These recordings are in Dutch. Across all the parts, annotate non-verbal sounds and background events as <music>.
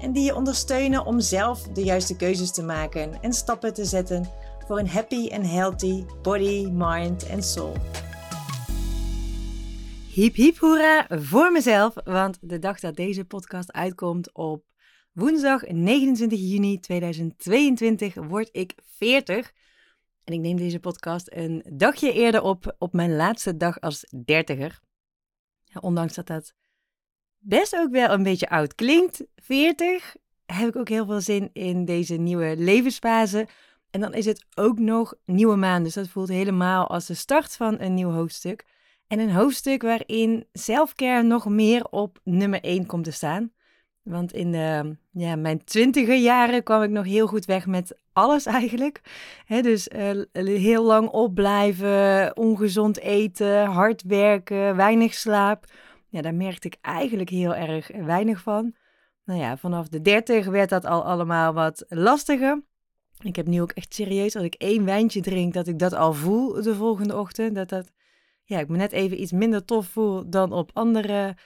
en die je ondersteunen om zelf de juiste keuzes te maken en stappen te zetten voor een happy en healthy body, mind en soul. Hiep hiep hoera voor mezelf, want de dag dat deze podcast uitkomt op woensdag 29 juni 2022 word ik 40. En ik neem deze podcast een dagje eerder op, op mijn laatste dag als dertiger. Ondanks dat dat best ook wel een beetje oud klinkt, 40, heb ik ook heel veel zin in deze nieuwe levensfase. En dan is het ook nog nieuwe maan, dus dat voelt helemaal als de start van een nieuw hoofdstuk. En een hoofdstuk waarin selfcare nog meer op nummer 1 komt te staan. Want in de, ja, mijn twintiger jaren kwam ik nog heel goed weg met alles <laughs> eigenlijk. dus uh, heel lang opblijven, ongezond eten, hard werken, weinig slaap. Ja, daar merkte ik eigenlijk heel erg weinig van. Nou ja, vanaf de dertig werd dat al allemaal wat lastiger. Ik heb nu ook echt serieus, als ik één wijntje drink, dat ik dat al voel de volgende ochtend. Dat dat, ja, ik me net even iets minder tof voel dan op andere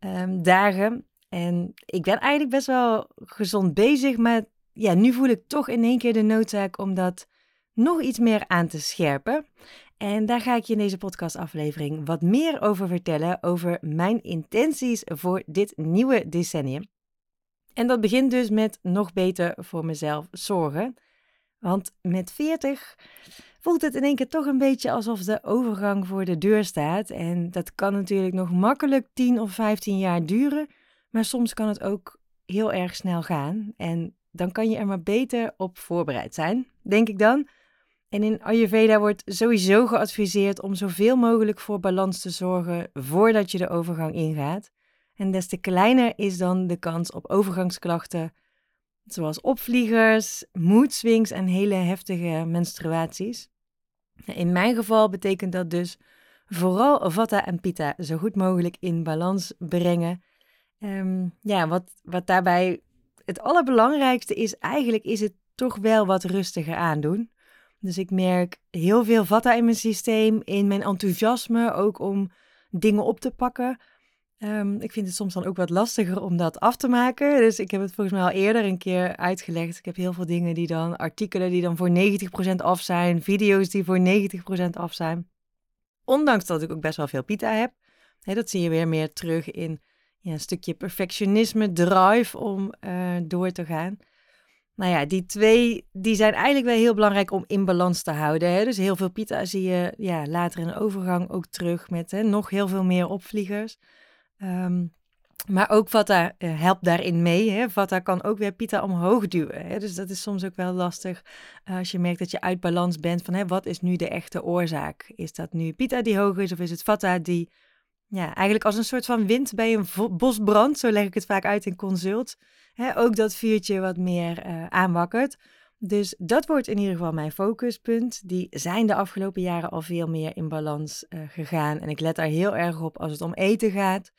um, dagen. En ik ben eigenlijk best wel gezond bezig, maar ja, nu voel ik toch in één keer de noodzaak om dat nog iets meer aan te scherpen. En daar ga ik je in deze podcastaflevering wat meer over vertellen, over mijn intenties voor dit nieuwe decennium. En dat begint dus met nog beter voor mezelf zorgen. Want met 40 voelt het in één keer toch een beetje alsof de overgang voor de deur staat. En dat kan natuurlijk nog makkelijk 10 of 15 jaar duren. Maar soms kan het ook heel erg snel gaan. En dan kan je er maar beter op voorbereid zijn, denk ik dan. En in Ayurveda wordt sowieso geadviseerd om zoveel mogelijk voor balans te zorgen voordat je de overgang ingaat. En des te kleiner is dan de kans op overgangsklachten, zoals opvliegers, moedswings en hele heftige menstruaties. In mijn geval betekent dat dus vooral vata en pitta zo goed mogelijk in balans brengen. Um, ja, wat, wat daarbij het allerbelangrijkste is, eigenlijk is het toch wel wat rustiger aandoen. Dus ik merk heel veel vata in mijn systeem, in mijn enthousiasme ook om dingen op te pakken. Ehm, ik vind het soms dan ook wat lastiger om dat af te maken. Dus ik heb het volgens mij al eerder een keer uitgelegd. Ik heb heel veel dingen die dan, artikelen die dan voor 90% af zijn, video's die voor 90% af zijn. Ondanks dat ik ook best wel veel pita heb. dat zie je weer meer terug in een stukje perfectionisme, drive om uh, door te gaan. Nou ja, die twee die zijn eigenlijk wel heel belangrijk om in balans te houden. Hè? Dus heel veel pita zie je ja, later in de overgang ook terug met hè, nog heel veel meer opvliegers. Um, maar ook Vata uh, helpt daarin mee. Hè? Vata kan ook weer Pita omhoog duwen. Hè? Dus dat is soms ook wel lastig uh, als je merkt dat je uit balans bent. Van hè, wat is nu de echte oorzaak? Is dat nu Pita die hoog is of is het Vata die ja, eigenlijk als een soort van wind bij een bosbrand, zo leg ik het vaak uit in consult, ook dat vuurtje wat meer uh, aanwakkert. Dus dat wordt in ieder geval mijn focuspunt. Die zijn de afgelopen jaren al veel meer in balans uh, gegaan. En ik let daar heel erg op als het om eten gaat.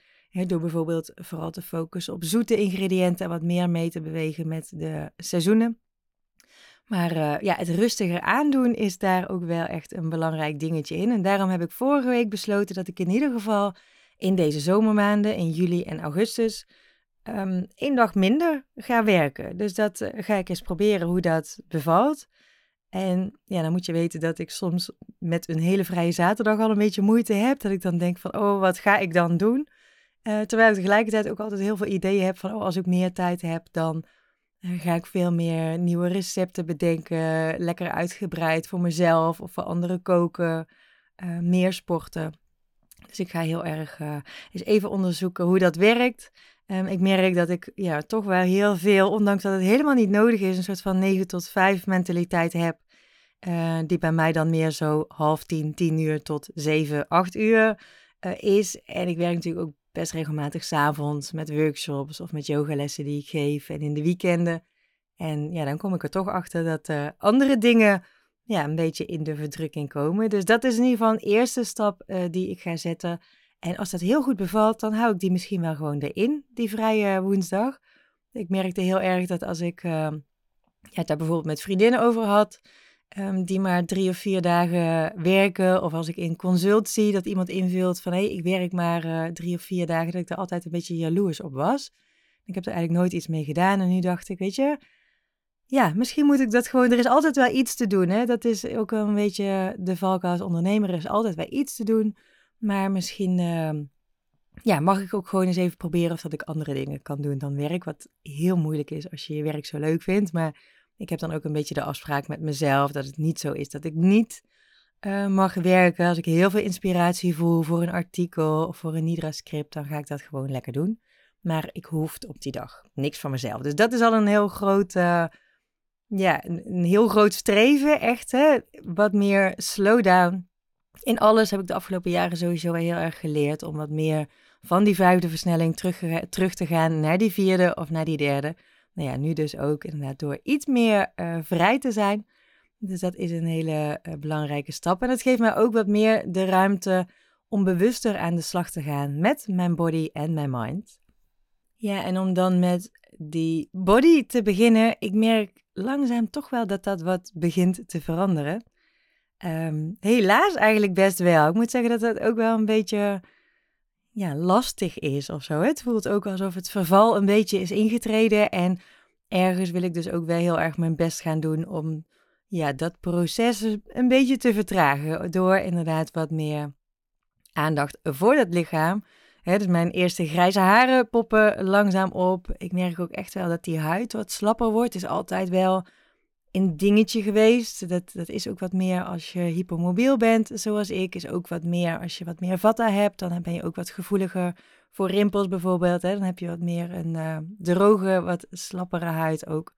Door bijvoorbeeld vooral te focussen op zoete ingrediënten en wat meer mee te bewegen met de seizoenen. Maar uh, ja, het rustiger aandoen is daar ook wel echt een belangrijk dingetje in. En daarom heb ik vorige week besloten dat ik in ieder geval in deze zomermaanden, in juli en augustus, um, één dag minder ga werken. Dus dat uh, ga ik eens proberen hoe dat bevalt. En ja, dan moet je weten dat ik soms met een hele vrije zaterdag al een beetje moeite heb. Dat ik dan denk van, oh, wat ga ik dan doen? Uh, terwijl ik tegelijkertijd ook altijd heel veel ideeën heb van, oh, als ik meer tijd heb, dan uh, ga ik veel meer nieuwe recepten bedenken. Lekker uitgebreid voor mezelf of voor anderen koken. Uh, meer sporten. Dus ik ga heel erg eens even onderzoeken hoe dat werkt. Um, ik merk dat ik ja, toch wel heel veel, ondanks dat het helemaal niet nodig is, een soort van 9 tot 5 mentaliteit heb. die bij mij dan meer zo half tien, tien uur tot 7, 8 uur is. En ik werk natuurlijk ook best regelmatig s'avonds met workshops of met yogalessen die ik geef en in de weekenden. En ja, dan kom ik er toch achter dat uh, andere dingen ja, een beetje in de verdrukking komen. Dus dat is in ieder geval een eerste stap uh, die ik ga zetten. En als dat heel goed bevalt, dan hou ik die misschien wel gewoon erin, die vrije woensdag. Ik merkte heel erg dat als ik uh, ja, daar bijvoorbeeld met vriendinnen over had, um, die maar drie of vier dagen werken, of als ik in consult zie dat iemand invult van hé, hey, ik werk maar uh, drie of vier dagen, dat ik er altijd een beetje jaloers op was. Ik heb er eigenlijk nooit iets mee gedaan en nu dacht ik, weet je, ja, misschien moet ik dat gewoon. Er is altijd wel iets te doen. Hè? Dat is ook een beetje de valkuil als ondernemer. Er is altijd wel iets te doen. Maar misschien uh, ja, mag ik ook gewoon eens even proberen of dat ik andere dingen kan doen dan werk. Wat heel moeilijk is als je je werk zo leuk vindt. Maar ik heb dan ook een beetje de afspraak met mezelf dat het niet zo is dat ik niet uh, mag werken. Als ik heel veel inspiratie voel voor een artikel of voor een Nidra-script, dan ga ik dat gewoon lekker doen. Maar ik hoef op die dag niks van mezelf. Dus dat is al een heel groot. Uh, ja, een, heel groot streven, echt. Hè? Wat meer slowdown. In alles heb ik de afgelopen jaren sowieso heel erg geleerd om wat meer van die vijfde versnelling terug, terug te gaan naar die vierde of naar die derde. Nou ja, nu dus ook inderdaad door iets meer uh, vrij te zijn. Dus dat is een hele uh, belangrijke stap. En het geeft mij ook wat meer de ruimte om bewuster aan de slag te gaan met mijn body en mijn mind. Ja, en om dan met die body te beginnen, ik merk langzaam toch wel dat dat wat begint te veranderen. Um, helaas eigenlijk best wel. Ik moet zeggen dat dat ook wel een beetje ja, lastig is of zo. Het voelt ook alsof het verval een beetje is ingetreden. En ergens wil ik dus ook wel heel erg mijn best gaan doen om ja, dat proces een beetje te vertragen. Door inderdaad wat meer aandacht voor dat lichaam Hè, dus mijn eerste grijze haren poppen langzaam op. Ik merk ook echt wel dat die huid wat slapper wordt. Is altijd wel een dingetje geweest. Dat, dat is ook wat meer als je hypermobiel bent, zoals ik. Is ook wat meer als je wat meer vata hebt. Dan ben je ook wat gevoeliger voor rimpels bijvoorbeeld. Hè. Dan heb je wat meer een uh, droge, wat slappere huid ook.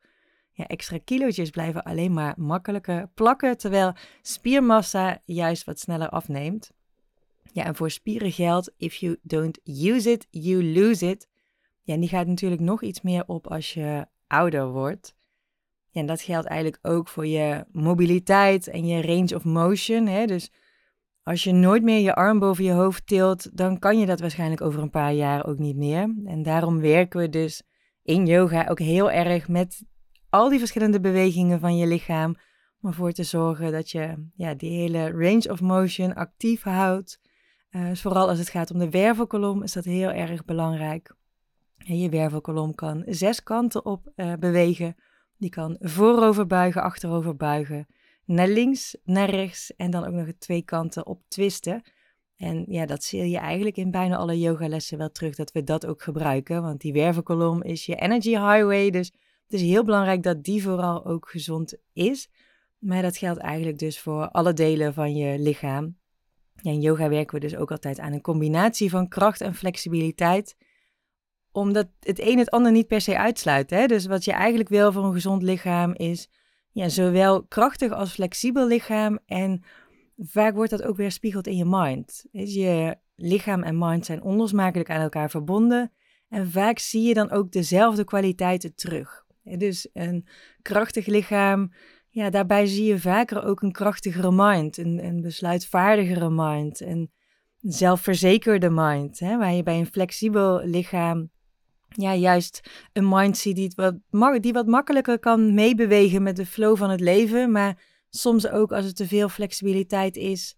Ja, extra kilootjes blijven alleen maar makkelijker plakken, terwijl spiermassa juist wat sneller afneemt. Ja, en voor spieren geldt, if you don't use it, you lose it. Ja, en die gaat natuurlijk nog iets meer op als je ouder wordt. En dat geldt eigenlijk ook voor je mobiliteit en je range of motion. Hè? Dus als je nooit meer je arm boven je hoofd tilt, dan kan je dat waarschijnlijk over een paar jaar ook niet meer. En daarom werken we dus in yoga ook heel erg met al die verschillende bewegingen van je lichaam. Om ervoor te zorgen dat je ja, die hele range of motion actief houdt. Uh, vooral als het gaat om de wervelkolom is dat heel erg belangrijk. je wervelkolom kan zes kanten op uh, bewegen. Die kan voorover buigen, achterover buigen, naar links, naar rechts en dan ook nog twee kanten op twisten. En ja, dat zie je eigenlijk in bijna alle yogalessen wel terug dat we dat ook gebruiken. Want die wervelkolom is je energy highway. Dus het is heel belangrijk dat die vooral ook gezond is. Maar dat geldt eigenlijk dus voor alle delen van je lichaam. In yoga werken we dus ook altijd aan een combinatie van kracht en flexibiliteit. Omdat het een het ander niet per se uitsluit. Hè? Dus wat je eigenlijk wil voor een gezond lichaam is ja, zowel krachtig als flexibel lichaam. En vaak wordt dat ook weer spiegeld in je mind. Dus je lichaam en mind zijn onlosmakelijk aan elkaar verbonden. En vaak zie je dan ook dezelfde kwaliteiten terug. Dus een krachtig lichaam ja, daarbij zie je vaker ook een krachtigere mind, een, besluitvaardigere mind, een zelfverzekerde mind. Hè, waar je bij een flexibel lichaam ja, juist een mind ziet die wat, die wat makkelijker kan meebewegen met de flow van het leven. Maar soms ook als er te veel flexibiliteit is,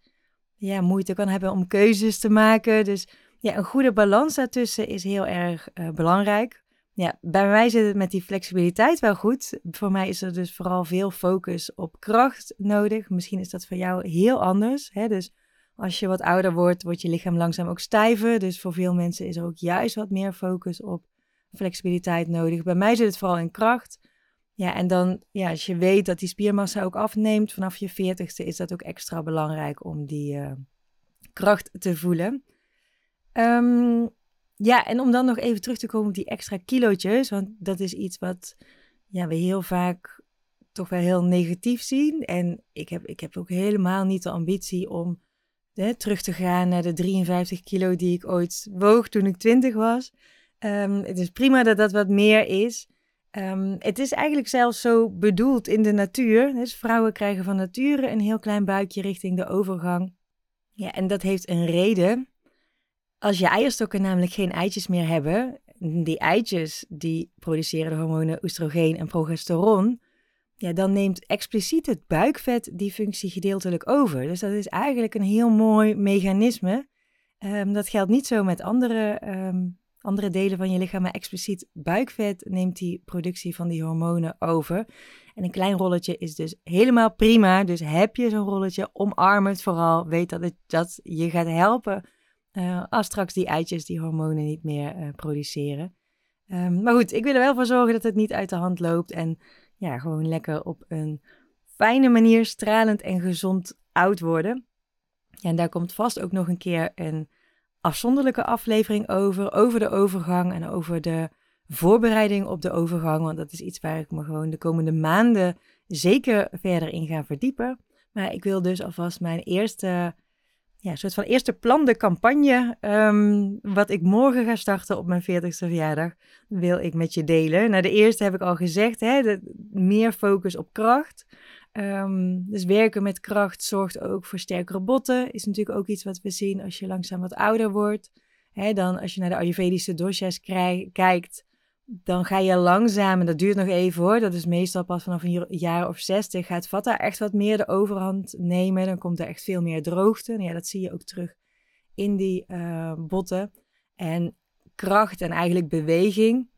ja, moeite kan hebben om keuzes te maken. Dus ja, een goede balans daartussen is heel erg uh, belangrijk. Ja, bij mij zit het met die flexibiliteit wel goed. Voor mij is er dus vooral veel focus op kracht nodig. Misschien is dat voor jou heel anders. Hè? Dus als je wat ouder wordt, wordt je lichaam langzaam ook stijver. Dus voor veel mensen is er ook juist wat meer focus op flexibiliteit nodig. Bij mij zit het vooral in kracht. Ja, en dan, ja, als je weet dat die spiermassa ook afneemt vanaf je veertigste, is dat ook extra belangrijk om die uh, kracht te voelen. Um, ja, en om dan nog even terug te komen op die extra kilootjes, want dat is iets wat ja, we heel vaak toch wel heel negatief zien. En ik heb, ik heb ook helemaal niet de ambitie om hè, terug te gaan naar de 53 kilo die ik ooit woog toen ik 20 was. Ehm, het is prima dat dat wat meer is. Ehm, het is eigenlijk zelfs zo bedoeld in de natuur. Dus vrouwen krijgen van nature een heel klein buikje richting de overgang. Ja, en dat heeft een reden. Als je eierstokken namelijk geen eitjes meer hebben, die eitjes die produceren de hormonen oestrogeen en progesteron, ja, dan neemt expliciet het buikvet die functie gedeeltelijk over. Dus dat is eigenlijk een heel mooi mechanisme. Ehm, dat geldt niet zo met andere andere delen van je lichaam, maar expliciet buikvet neemt die productie van die hormonen over. En een klein rolletje is dus helemaal prima. Dus heb je zo'n rolletje, omarm het vooral. Weet dat het dat je gaat helpen uh, als straks die eitjes die hormonen niet meer uh, produceren. Um, maar goed, ik wil er wel voor zorgen dat het niet uit de hand loopt. En ja, gewoon lekker op een fijne manier stralend en gezond oud worden. Ja, en daar komt vast ook nog een keer een afzonderlijke aflevering over, over de overgang en over de voorbereiding op de overgang. Want dat is iets waar ik me gewoon de komende maanden zeker verder in ga verdiepen. Maar ik wil dus alvast mijn eerste, ja, soort van eerste plande campagne, um, wat ik morgen ga starten op mijn 40ste verjaardag, wil ik met je delen. Nou, de eerste heb ik al gezegd, hè, de, meer focus op kracht. Um, dus werken met kracht zorgt ook voor sterkere botten. Is natuurlijk ook iets wat we zien als je langzaam wat ouder wordt. dan als je naar de Ayurvedische doshas kijkt, dan ga je langzaam, en dat duurt nog even hoor, dat is meestal pas vanaf een jaar of 60, gaat Vata echt wat meer de overhand nemen. Dan komt er echt veel meer droogte. En ja, dat zie je ook terug in die uh, botten. En kracht en eigenlijk beweging.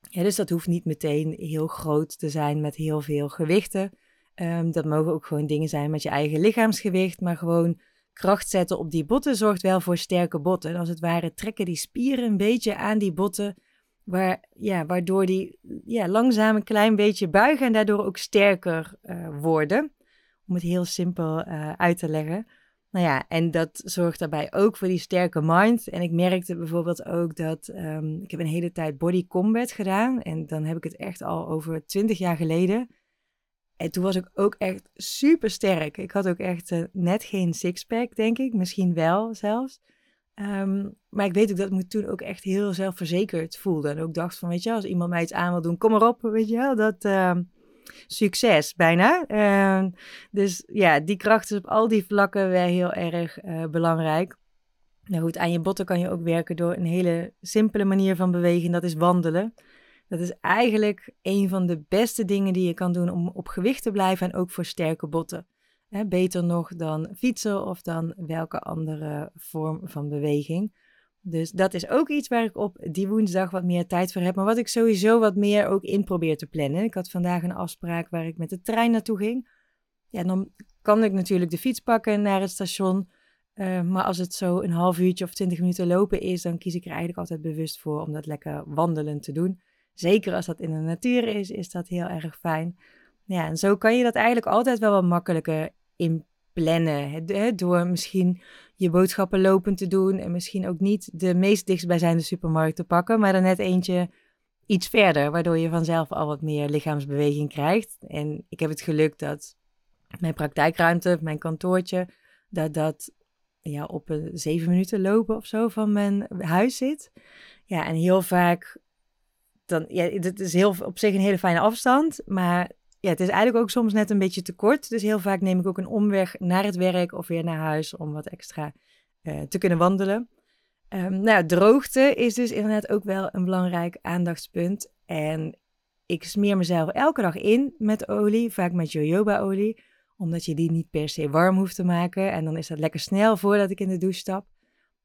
Ja, dus dat hoeft niet meteen heel groot te zijn met heel veel gewichten. Um, dat mogen ook gewoon dingen zijn met je eigen lichaamsgewicht, maar gewoon kracht zetten op die botten zorgt wel voor sterke botten. Als het ware trekken die spieren een beetje aan die botten, waar, ja, waardoor die ja, langzaam een klein beetje buigen en daardoor ook sterker uh, worden. Om het heel simpel uh, uit te leggen. Nou ja, en dat zorgt daarbij ook voor die sterke mind. En ik merkte bijvoorbeeld ook dat um, ik heb een hele tijd body combat gedaan. En dan heb ik het echt al over twintig jaar geleden. En toen was ik ook echt super sterk. Ik had ook echt uh, net geen sixpack, denk ik. Misschien wel zelfs. Um, maar ik weet ook dat ik me toen ook echt heel zelfverzekerd voelde. En ook dacht van, weet je, als iemand mij iets aan wil doen, kom maar op, weet je wel. Dat, uh, succes bijna. Uh, dus ja, die kracht is op al die vlakken wel heel erg uh, belangrijk. Nou goed, aan je botten kan je ook werken door een hele simpele manier van bewegen. Dat is wandelen. Dat is eigenlijk een van de beste dingen die je kan doen om op gewicht te blijven en ook voor sterke botten. beter nog dan fietsen of dan welke andere vorm van beweging. Dus dat is ook iets waar ik op die woensdag wat meer tijd voor heb. Maar wat ik sowieso wat meer ook in probeer te plannen. Ik had vandaag een afspraak waar ik met de trein naartoe ging. Ja, dan kan ik natuurlijk de fiets pakken naar het station. Uh, maar als het zo een half uurtje of twintig minuten lopen is, dan kies ik er eigenlijk altijd bewust voor om dat lekker wandelen te doen. Zeker als dat in de natuur is, is dat heel erg fijn. Ja, en zo kan je dat eigenlijk altijd wel wat makkelijker inplannen. Door misschien je boodschappen lopend te doen en misschien ook niet de meest dichtstbijzijnde supermarkt te pakken, maar dan net eentje iets verder, waardoor je vanzelf al wat meer lichaamsbeweging krijgt. En ik heb het geluk dat mijn praktijkruimte, mijn kantoortje, dat dat ja, op een zeven minuten lopen of zo van mijn huis zit. Ja, en heel vaak dan, ja, het is heel, op zich een hele fijne afstand, maar ja, het is eigenlijk ook soms net een beetje te kort. Dus heel vaak neem ik ook een omweg naar het werk of weer naar huis om wat extra uh, te kunnen wandelen. Um, nou, droogte is dus inderdaad ook wel een belangrijk aandachtspunt. En ik smeer mezelf elke dag in met olie, vaak met jojoba-olie, omdat je die niet per se warm hoeft te maken. En dan is dat lekker snel voordat ik in de douche stap.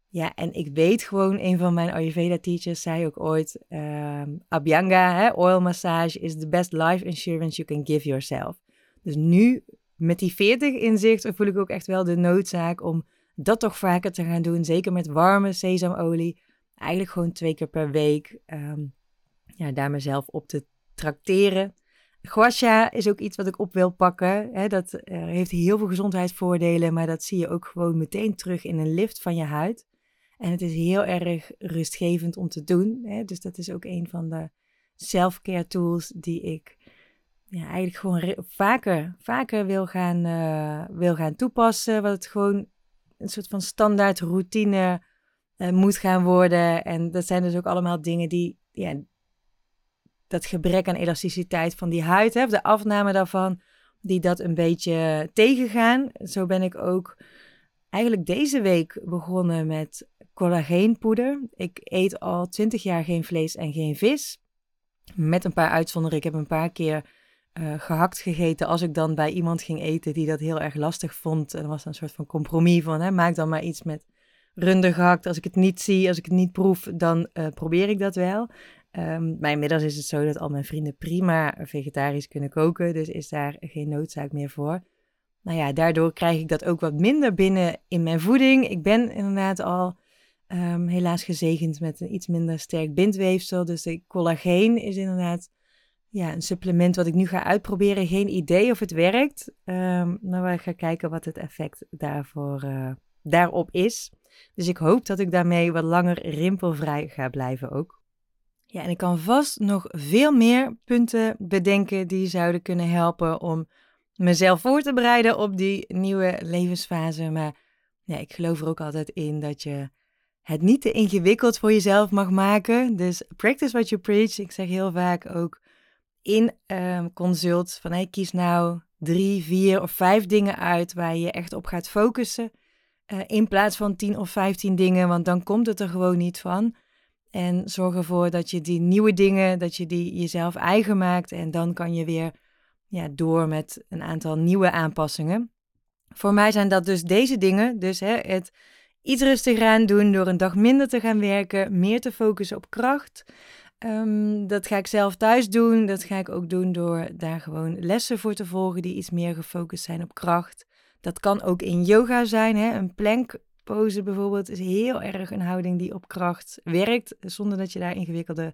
Ja, en ik weet gewoon, een van mijn Ayurveda teachers zei ook ooit, um, Abhyanga, hè, oil massage is the best life insurance you can give yourself. Dus nu, met die 40 inzicht, voel ik ook echt wel de noodzaak om dat toch vaker te gaan doen. Zeker met warme sesamolie. Eigenlijk gewoon twee keer per week. Um, ja, daar mezelf op te trakteren. Guasha is ook iets wat ik op wil pakken. Dat uh, heeft heel veel gezondheidsvoordelen, maar dat zie je ook gewoon meteen terug in een lift van je huid. En het is heel erg rustgevend om te doen. Hè? Dus dat is ook een van de self-care tools die ik ja, eigenlijk gewoon vaker, vaker wil, gaan, uh, wil gaan toepassen. Wat het gewoon een soort van standaard routine uh, moet gaan worden. En dat zijn dus ook allemaal dingen die, ja, dat gebrek aan elasticiteit van die huid, hè, de afname daarvan, die dat een beetje tegengaan. Zo ben ik ook eigenlijk deze week begonnen met collageenpoeder. Ik eet al twintig jaar geen vlees en geen vis. Met een paar uitzonderingen. Ik heb een paar keer uh, gehakt gegeten als ik dan bij iemand ging eten die dat heel erg lastig vond. En er was een soort van compromis van, hè, maak dan maar iets met runder gehakt. Als ik het niet zie, als ik het niet proef, dan uh, probeer ik dat wel. Um, maar inmiddels is het zo dat al mijn vrienden prima vegetarisch kunnen koken. Dus is daar geen noodzaak meer voor. Nou ja, daardoor krijg ik dat ook wat minder binnen in mijn voeding. Ik ben inderdaad al um, helaas gezegend met een iets minder sterk bindweefsel. Dus de collageen is inderdaad ja, een supplement wat ik nu ga uitproberen. Geen idee of het werkt. Um, maar we gaan kijken wat het effect daarvoor, uh, daarop is. Dus ik hoop dat ik daarmee wat langer rimpelvrij ga blijven ook. Ja, en ik kan vast nog veel meer punten bedenken die zouden kunnen helpen om mezelf voor te bereiden op die nieuwe levensfase. Maar ja, ik geloof er ook altijd in dat je het niet te ingewikkeld voor jezelf mag maken. Dus practice what you preach. Ik zeg heel vaak ook in um, consult van hey, kies nou drie, vier of vijf dingen uit waar je echt op gaat focussen. Uh, in plaats van tien of vijftien dingen, want dan komt het er gewoon niet van. En zorg ervoor dat je die nieuwe dingen, dat je die jezelf eigen maakt. En dan kan je weer ja, door met een aantal nieuwe aanpassingen. Voor mij zijn dat dus deze dingen. Dus hè, het iets rustiger aan doen door een dag minder te gaan werken, meer te focussen op kracht. Um, dat ga ik zelf thuis doen. Dat ga ik ook doen door daar gewoon lessen voor te volgen die iets meer gefocust zijn op kracht. Dat kan ook in yoga zijn. Hè? Een plankpose bijvoorbeeld is heel erg een houding die op kracht werkt, zonder dat je daar ingewikkelde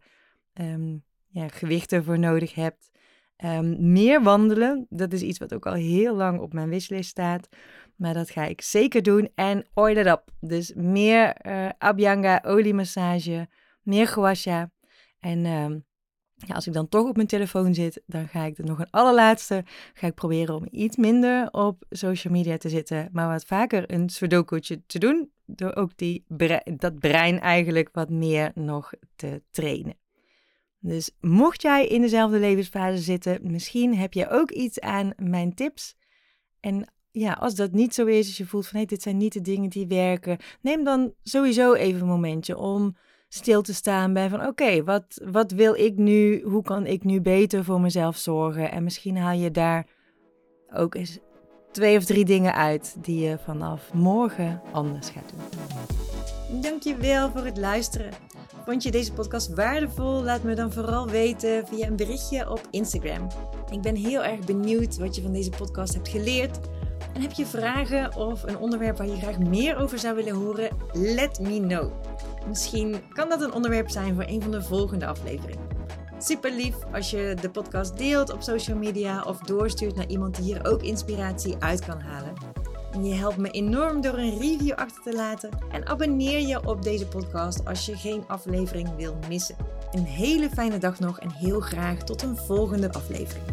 um, ja, gewichten voor nodig hebt. Um, meer wandelen, dat is iets wat ook al heel lang op mijn wishlist staat. Maar dat ga ik zeker doen. En oil it up. Dus meer uh, Abhyanga, oliemassage, meer guasha. En uh, ja, als ik dan toch op mijn telefoon zit, dan ga ik er nog een allerlaatste. Ga ik proberen om iets minder op social media te zitten. Maar wat vaker een sudoku'tje te doen. Door ook die dat brein eigenlijk wat meer nog te trainen. Dus mocht jij in dezelfde levensfase zitten, misschien heb je ook iets aan mijn tips. En ja, als dat niet zo is, als je voelt van hey, dit zijn niet de dingen die werken, neem dan sowieso even een momentje om stil te staan bij van oké, wat, wat wil ik nu? Hoe kan ik nu beter voor mezelf zorgen? En misschien haal je daar ook eens twee of drie dingen uit die je vanaf morgen anders gaat doen. Dankjewel voor het luisteren. Vond je deze podcast waardevol? Laat me dan vooral weten via een berichtje op Instagram. Ik ben heel erg benieuwd wat je van deze podcast hebt geleerd. En heb je vragen of een onderwerp waar je graag meer over zou willen horen? Let me know. Misschien kan dat een onderwerp zijn voor een van de volgende afleveringen. Super lief als je de podcast deelt op social media of doorstuurt naar iemand die hier ook inspiratie uit kan halen. En je helpt me enorm door een review achter te laten en abonneer je op deze podcast als je geen aflevering wil missen. Een hele fijne dag nog en heel graag tot een volgende aflevering.